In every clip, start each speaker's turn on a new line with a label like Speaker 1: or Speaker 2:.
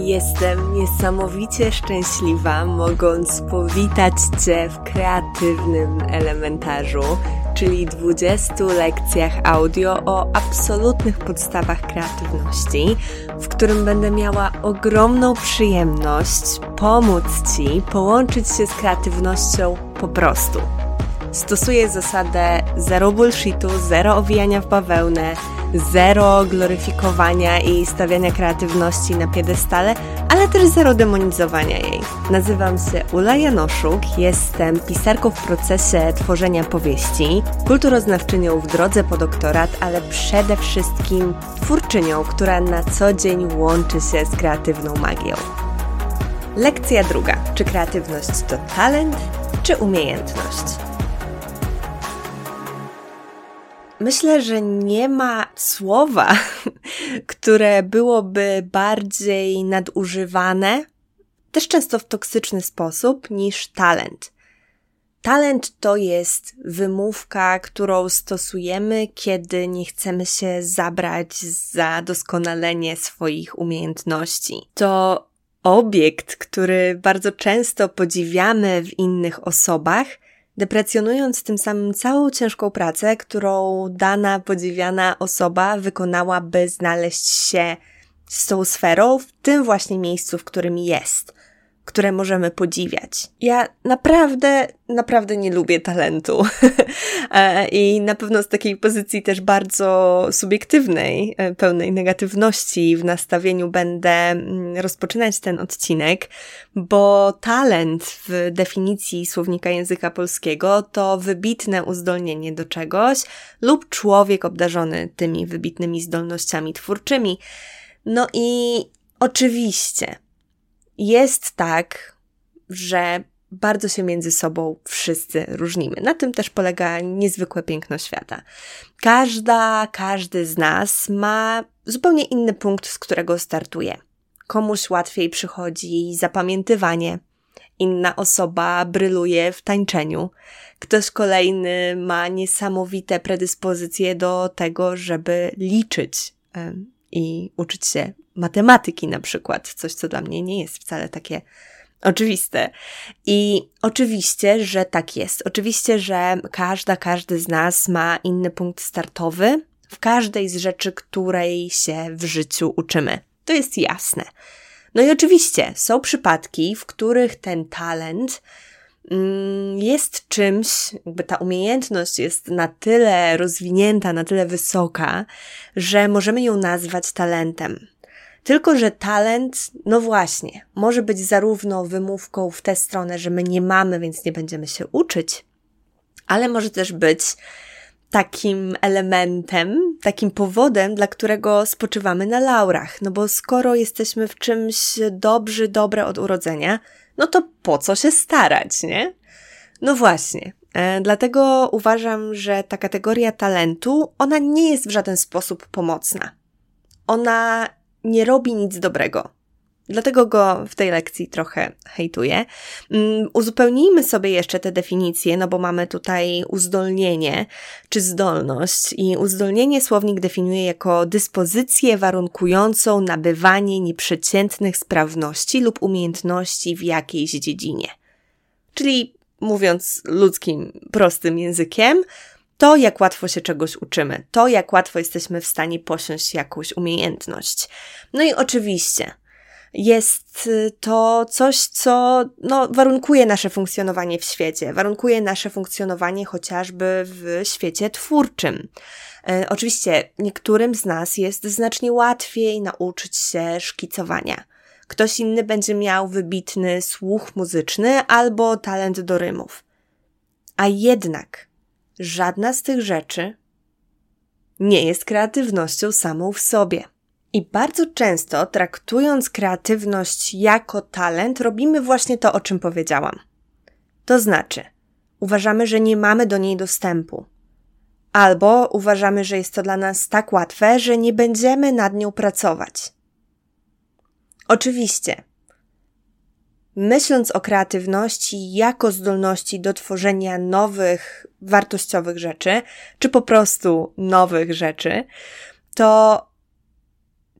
Speaker 1: Jestem niesamowicie szczęśliwa, mogąc powitać Cię w kreatywnym elementarzu, czyli 20 lekcjach audio o absolutnych podstawach kreatywności, w którym będę miała ogromną przyjemność pomóc Ci połączyć się z kreatywnością po prostu. Stosuję zasadę zero bullshitu, zero owijania w bawełnę, zero gloryfikowania i stawiania kreatywności na piedestale, ale też zero demonizowania jej. Nazywam się Ula Janoszuk, jestem pisarką w procesie tworzenia powieści, kulturoznawczynią w drodze po doktorat, ale przede wszystkim twórczynią, która na co dzień łączy się z kreatywną magią. Lekcja druga. Czy kreatywność to talent, czy umiejętność? Myślę, że nie ma słowa, które byłoby bardziej nadużywane, też często w toksyczny sposób, niż talent. Talent to jest wymówka, którą stosujemy, kiedy nie chcemy się zabrać za doskonalenie swoich umiejętności. To obiekt, który bardzo często podziwiamy w innych osobach, deprecjonując tym samym całą ciężką pracę, którą dana podziwiana osoba wykonała, by znaleźć się z tą sferą w tym właśnie miejscu, w którym jest które możemy podziwiać. Ja naprawdę, naprawdę nie lubię talentu. E, I na pewno z takiej pozycji też bardzo subiektywnej, e, pełnej negatywności w nastawieniu będę mm, rozpoczynać ten odcinek, bo talent w definicji słownika języka polskiego to wybitne uzdolnienie do czegoś lub człowiek obdarzony tymi wybitnymi zdolnościami twórczymi. No i oczywiście, jest tak, że bardzo się między sobą wszyscy różnimy. Na tym też polega niezwykłe piękno świata. Każda, każdy z nas ma zupełnie inny punkt, z którego startuje. Komuś łatwiej przychodzi zapamiętywanie, inna osoba bryluje w tańczeniu, ktoś kolejny ma niesamowite predyspozycje do tego, żeby liczyć i uczyć się matematyki na przykład, coś co dla mnie nie jest wcale takie oczywiste. I oczywiście, że tak jest. Oczywiście, że każda, każdy z nas ma inny punkt startowy w każdej z rzeczy, której się w życiu uczymy. To jest jasne. No i oczywiście są przypadki, w których ten talent mm, jest czymś, jakby ta umiejętność jest na tyle rozwinięta, na tyle wysoka, że możemy ją nazwać talentem. Tylko, że talent, no właśnie, może być zarówno wymówką w tę stronę, że my nie mamy, więc nie będziemy się uczyć, ale może też być takim elementem, takim powodem, dla którego spoczywamy na laurach. No bo skoro jesteśmy w czymś dobrzy, dobre od urodzenia, no to po co się starać, nie? No właśnie. E, dlatego uważam, że ta kategoria talentu, ona nie jest w żaden sposób pomocna. Ona nie robi nic dobrego. Dlatego go w tej lekcji trochę hejtuję. Um, uzupełnijmy sobie jeszcze te definicje, no bo mamy tutaj uzdolnienie czy zdolność i uzdolnienie słownik definiuje jako dyspozycję warunkującą nabywanie nieprzeciętnych sprawności lub umiejętności w jakiejś dziedzinie. Czyli mówiąc ludzkim, prostym językiem, to, jak łatwo się czegoś uczymy, to, jak łatwo jesteśmy w stanie posiąść jakąś umiejętność. No i oczywiście, jest y, to coś, co no, warunkuje nasze funkcjonowanie w świecie, warunkuje nasze funkcjonowanie chociażby w świecie twórczym. E, oczywiście niektórym z nas jest znacznie łatwiej nauczyć się szkicowania. Ktoś inny będzie miał wybitny słuch muzyczny albo talent do rymów. A jednak żadna z tych rzeczy nie jest kreatywnością samą w sobie. I bardzo często, traktując kreatywność jako talent, robimy właśnie to, o czym powiedziałam. To znaczy, uważamy, że nie mamy do niej dostępu, albo uważamy, że jest to dla nas tak łatwe, że nie będziemy nad nią pracować. Oczywiście, myśląc o kreatywności jako zdolności do tworzenia nowych, wartościowych rzeczy, czy po prostu nowych rzeczy, to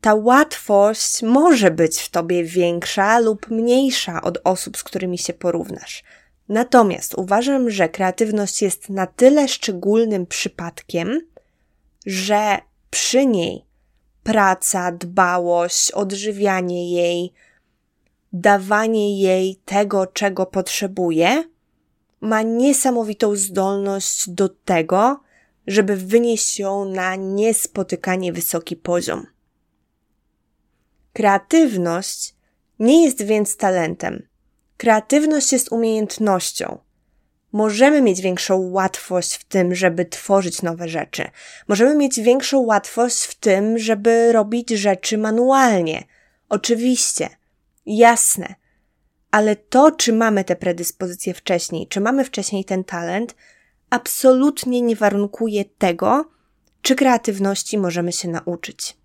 Speaker 1: ta łatwość może być w tobie większa lub mniejsza od osób, z którymi się porównasz. Natomiast uważam, że kreatywność jest na tyle szczególnym przypadkiem, że przy niej praca, dbałość, odżywianie jej, dawanie jej tego, czego potrzebuje, ma niesamowitą zdolność do tego, żeby wynieść ją na niespotykanie wysoki poziom. Kreatywność nie jest więc talentem. Kreatywność jest umiejętnością. Możemy mieć większą łatwość w tym, żeby tworzyć nowe rzeczy. Możemy mieć większą łatwość w tym, żeby robić rzeczy manualnie. Oczywiście, jasne. Ale to, czy mamy te predyspozycje wcześniej, czy mamy wcześniej ten talent, absolutnie nie warunkuje tego, czy kreatywności możemy się nauczyć.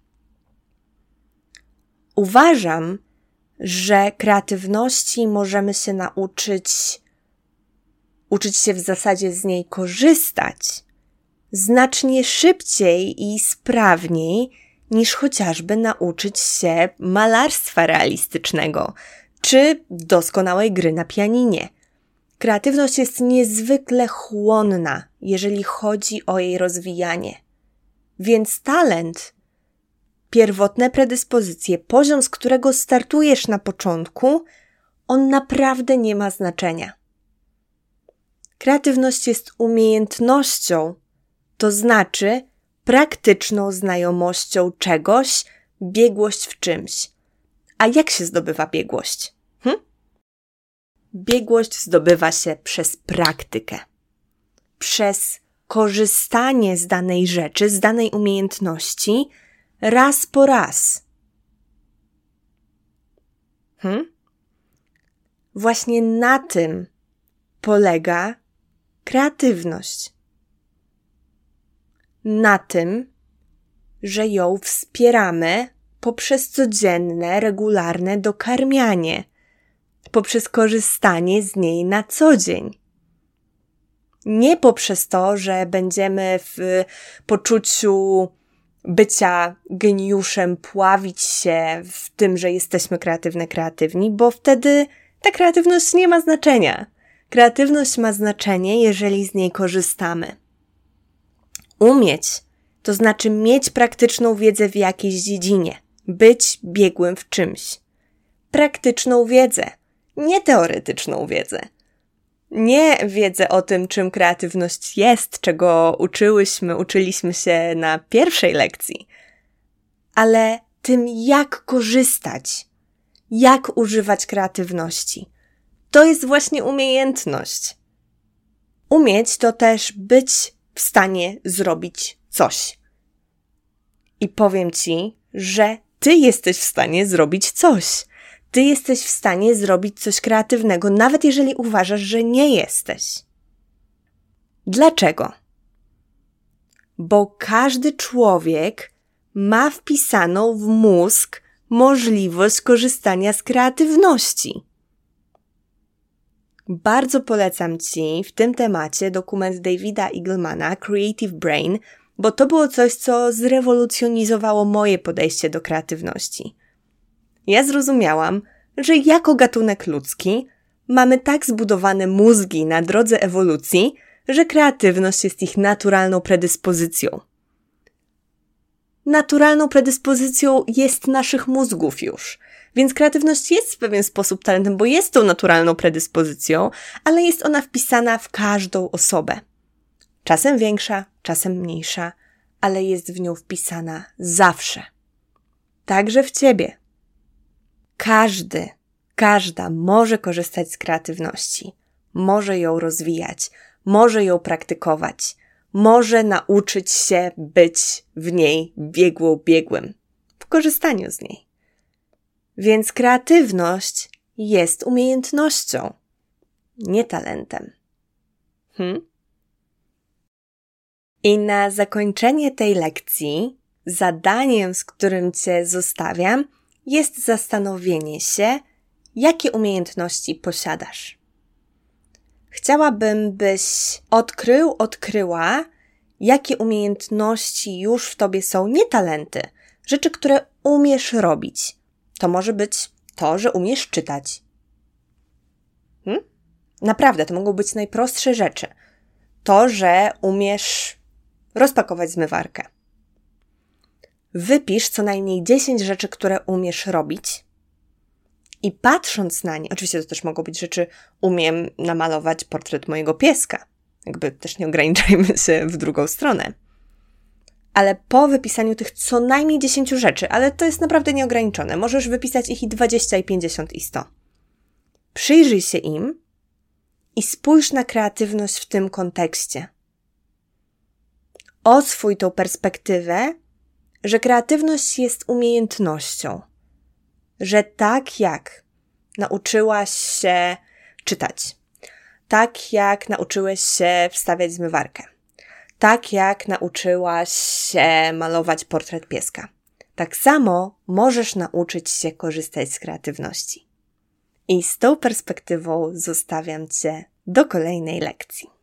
Speaker 1: Uważam, że kreatywności możemy się nauczyć, uczyć się w zasadzie z niej korzystać znacznie szybciej i sprawniej niż chociażby nauczyć się malarstwa realistycznego czy doskonałej gry na pianinie. Kreatywność jest niezwykle chłonna, jeżeli chodzi o jej rozwijanie. Więc talent pierwotne predyspozycje, poziom, z którego startujesz na początku, on naprawdę nie ma znaczenia. Kreatywność jest umiejętnością, to znaczy praktyczną znajomością czegoś, biegłość w czymś. A jak się zdobywa biegłość? Hm? Biegłość zdobywa się przez praktykę, przez korzystanie z danej rzeczy, z danej umiejętności raz po raz. Hm? Właśnie na tym polega kreatywność. Na tym, że ją wspieramy poprzez codzienne, regularne dokarmianie, poprzez korzystanie z niej na co dzień. Nie poprzez to, że będziemy w poczuciu bycia geniuszem, pławić się w tym, że jesteśmy kreatywne, kreatywni, bo wtedy ta kreatywność nie ma znaczenia. Kreatywność ma znaczenie, jeżeli z niej korzystamy. Umieć to znaczy mieć praktyczną wiedzę w jakiejś dziedzinie, być biegłym w czymś. Praktyczną wiedzę, nie teoretyczną wiedzę nie wiedzę o tym, czym kreatywność jest, czego uczyłyśmy, uczyliśmy się na pierwszej lekcji, ale tym, jak korzystać, jak używać kreatywności. To jest właśnie umiejętność. Umieć to też być w stanie zrobić coś. I powiem ci, że ty jesteś w stanie zrobić coś ty jesteś w stanie zrobić coś kreatywnego, nawet jeżeli uważasz, że nie jesteś. Dlaczego? Bo każdy człowiek ma wpisaną w mózg możliwość korzystania z kreatywności. Bardzo polecam Ci w tym temacie dokument Davida Eaglemana Creative Brain, bo to było coś, co zrewolucjonizowało moje podejście do kreatywności ja zrozumiałam, że jako gatunek ludzki mamy tak zbudowane mózgi na drodze ewolucji, że kreatywność jest ich naturalną predyspozycją. Naturalną predyspozycją jest naszych mózgów już. Więc kreatywność jest w pewien sposób talentem, bo jest tą naturalną predyspozycją, ale jest ona wpisana w każdą osobę. Czasem większa, czasem mniejsza, ale jest w nią wpisana zawsze. Także w ciebie. Każdy, każda może korzystać z kreatywności, może ją rozwijać, może ją praktykować, może nauczyć się być w niej biegłą biegłym, w korzystaniu z niej. Więc kreatywność jest umiejętnością, nie talentem. Hmm? I na zakończenie tej lekcji, zadaniem, z którym Cię zostawiam, jest zastanowienie się, jakie umiejętności posiadasz. Chciałabym, byś odkrył, odkryła, jakie umiejętności już w tobie są, nie talenty, Rzeczy, które umiesz robić. To może być to, że umiesz czytać. Hmm? Naprawdę, to mogą być najprostsze rzeczy. To, że umiesz rozpakować zmywarkę. Wypisz co najmniej 10 rzeczy, które umiesz robić. I patrząc na nie, oczywiście to też mogą być rzeczy, umiem namalować portret mojego pieska. Jakby też nie ograniczajmy się w drugą stronę. Ale po wypisaniu tych co najmniej 10 rzeczy, ale to jest naprawdę nieograniczone, możesz wypisać ich i 20, i 50, i 100. Przyjrzyj się im i spójrz na kreatywność w tym kontekście. Oswój tą perspektywę, że kreatywność jest umiejętnością, że tak jak nauczyłaś się czytać, tak jak nauczyłeś się wstawiać zmywarkę, tak jak nauczyłaś się malować portret pieska, tak samo możesz nauczyć się korzystać z kreatywności. I z tą perspektywą zostawiam Cię do kolejnej lekcji.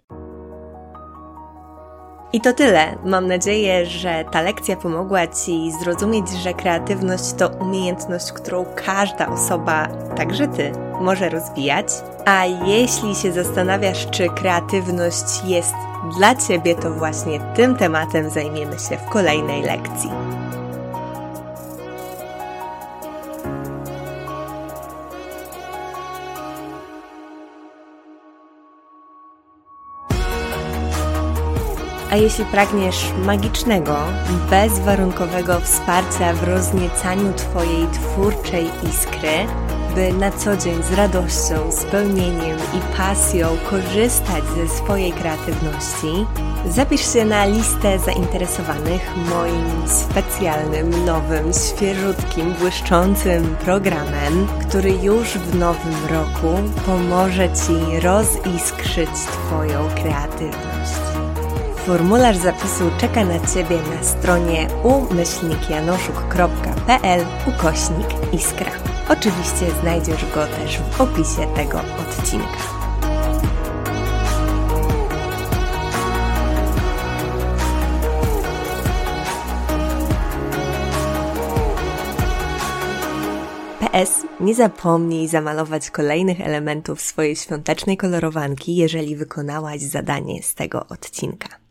Speaker 1: I to tyle. Mam nadzieję, że ta lekcja pomogła Ci zrozumieć, że kreatywność to umiejętność, którą każda osoba, także Ty, może rozwijać. A jeśli się zastanawiasz, czy kreatywność jest dla Ciebie, to właśnie tym tematem zajmiemy się w kolejnej lekcji. A jeśli pragniesz magicznego, bezwarunkowego wsparcia w rozniecaniu Twojej twórczej iskry, by na co dzień z radością, spełnieniem i pasją korzystać ze swojej kreatywności, zapisz się na listę zainteresowanych moim specjalnym, nowym, świeżutkim, błyszczącym programem, który już w nowym roku pomoże Ci roziskrzyć Twoją kreatywność. Formularz zapisu czeka na Ciebie na stronie umyślnikjanoszuk.pl ukośnik iskra. Oczywiście znajdziesz go też w opisie tego odcinka. PS, nie zapomnij zamalować kolejnych elementów swojej świątecznej kolorowanki, jeżeli wykonałaś zadanie z tego odcinka.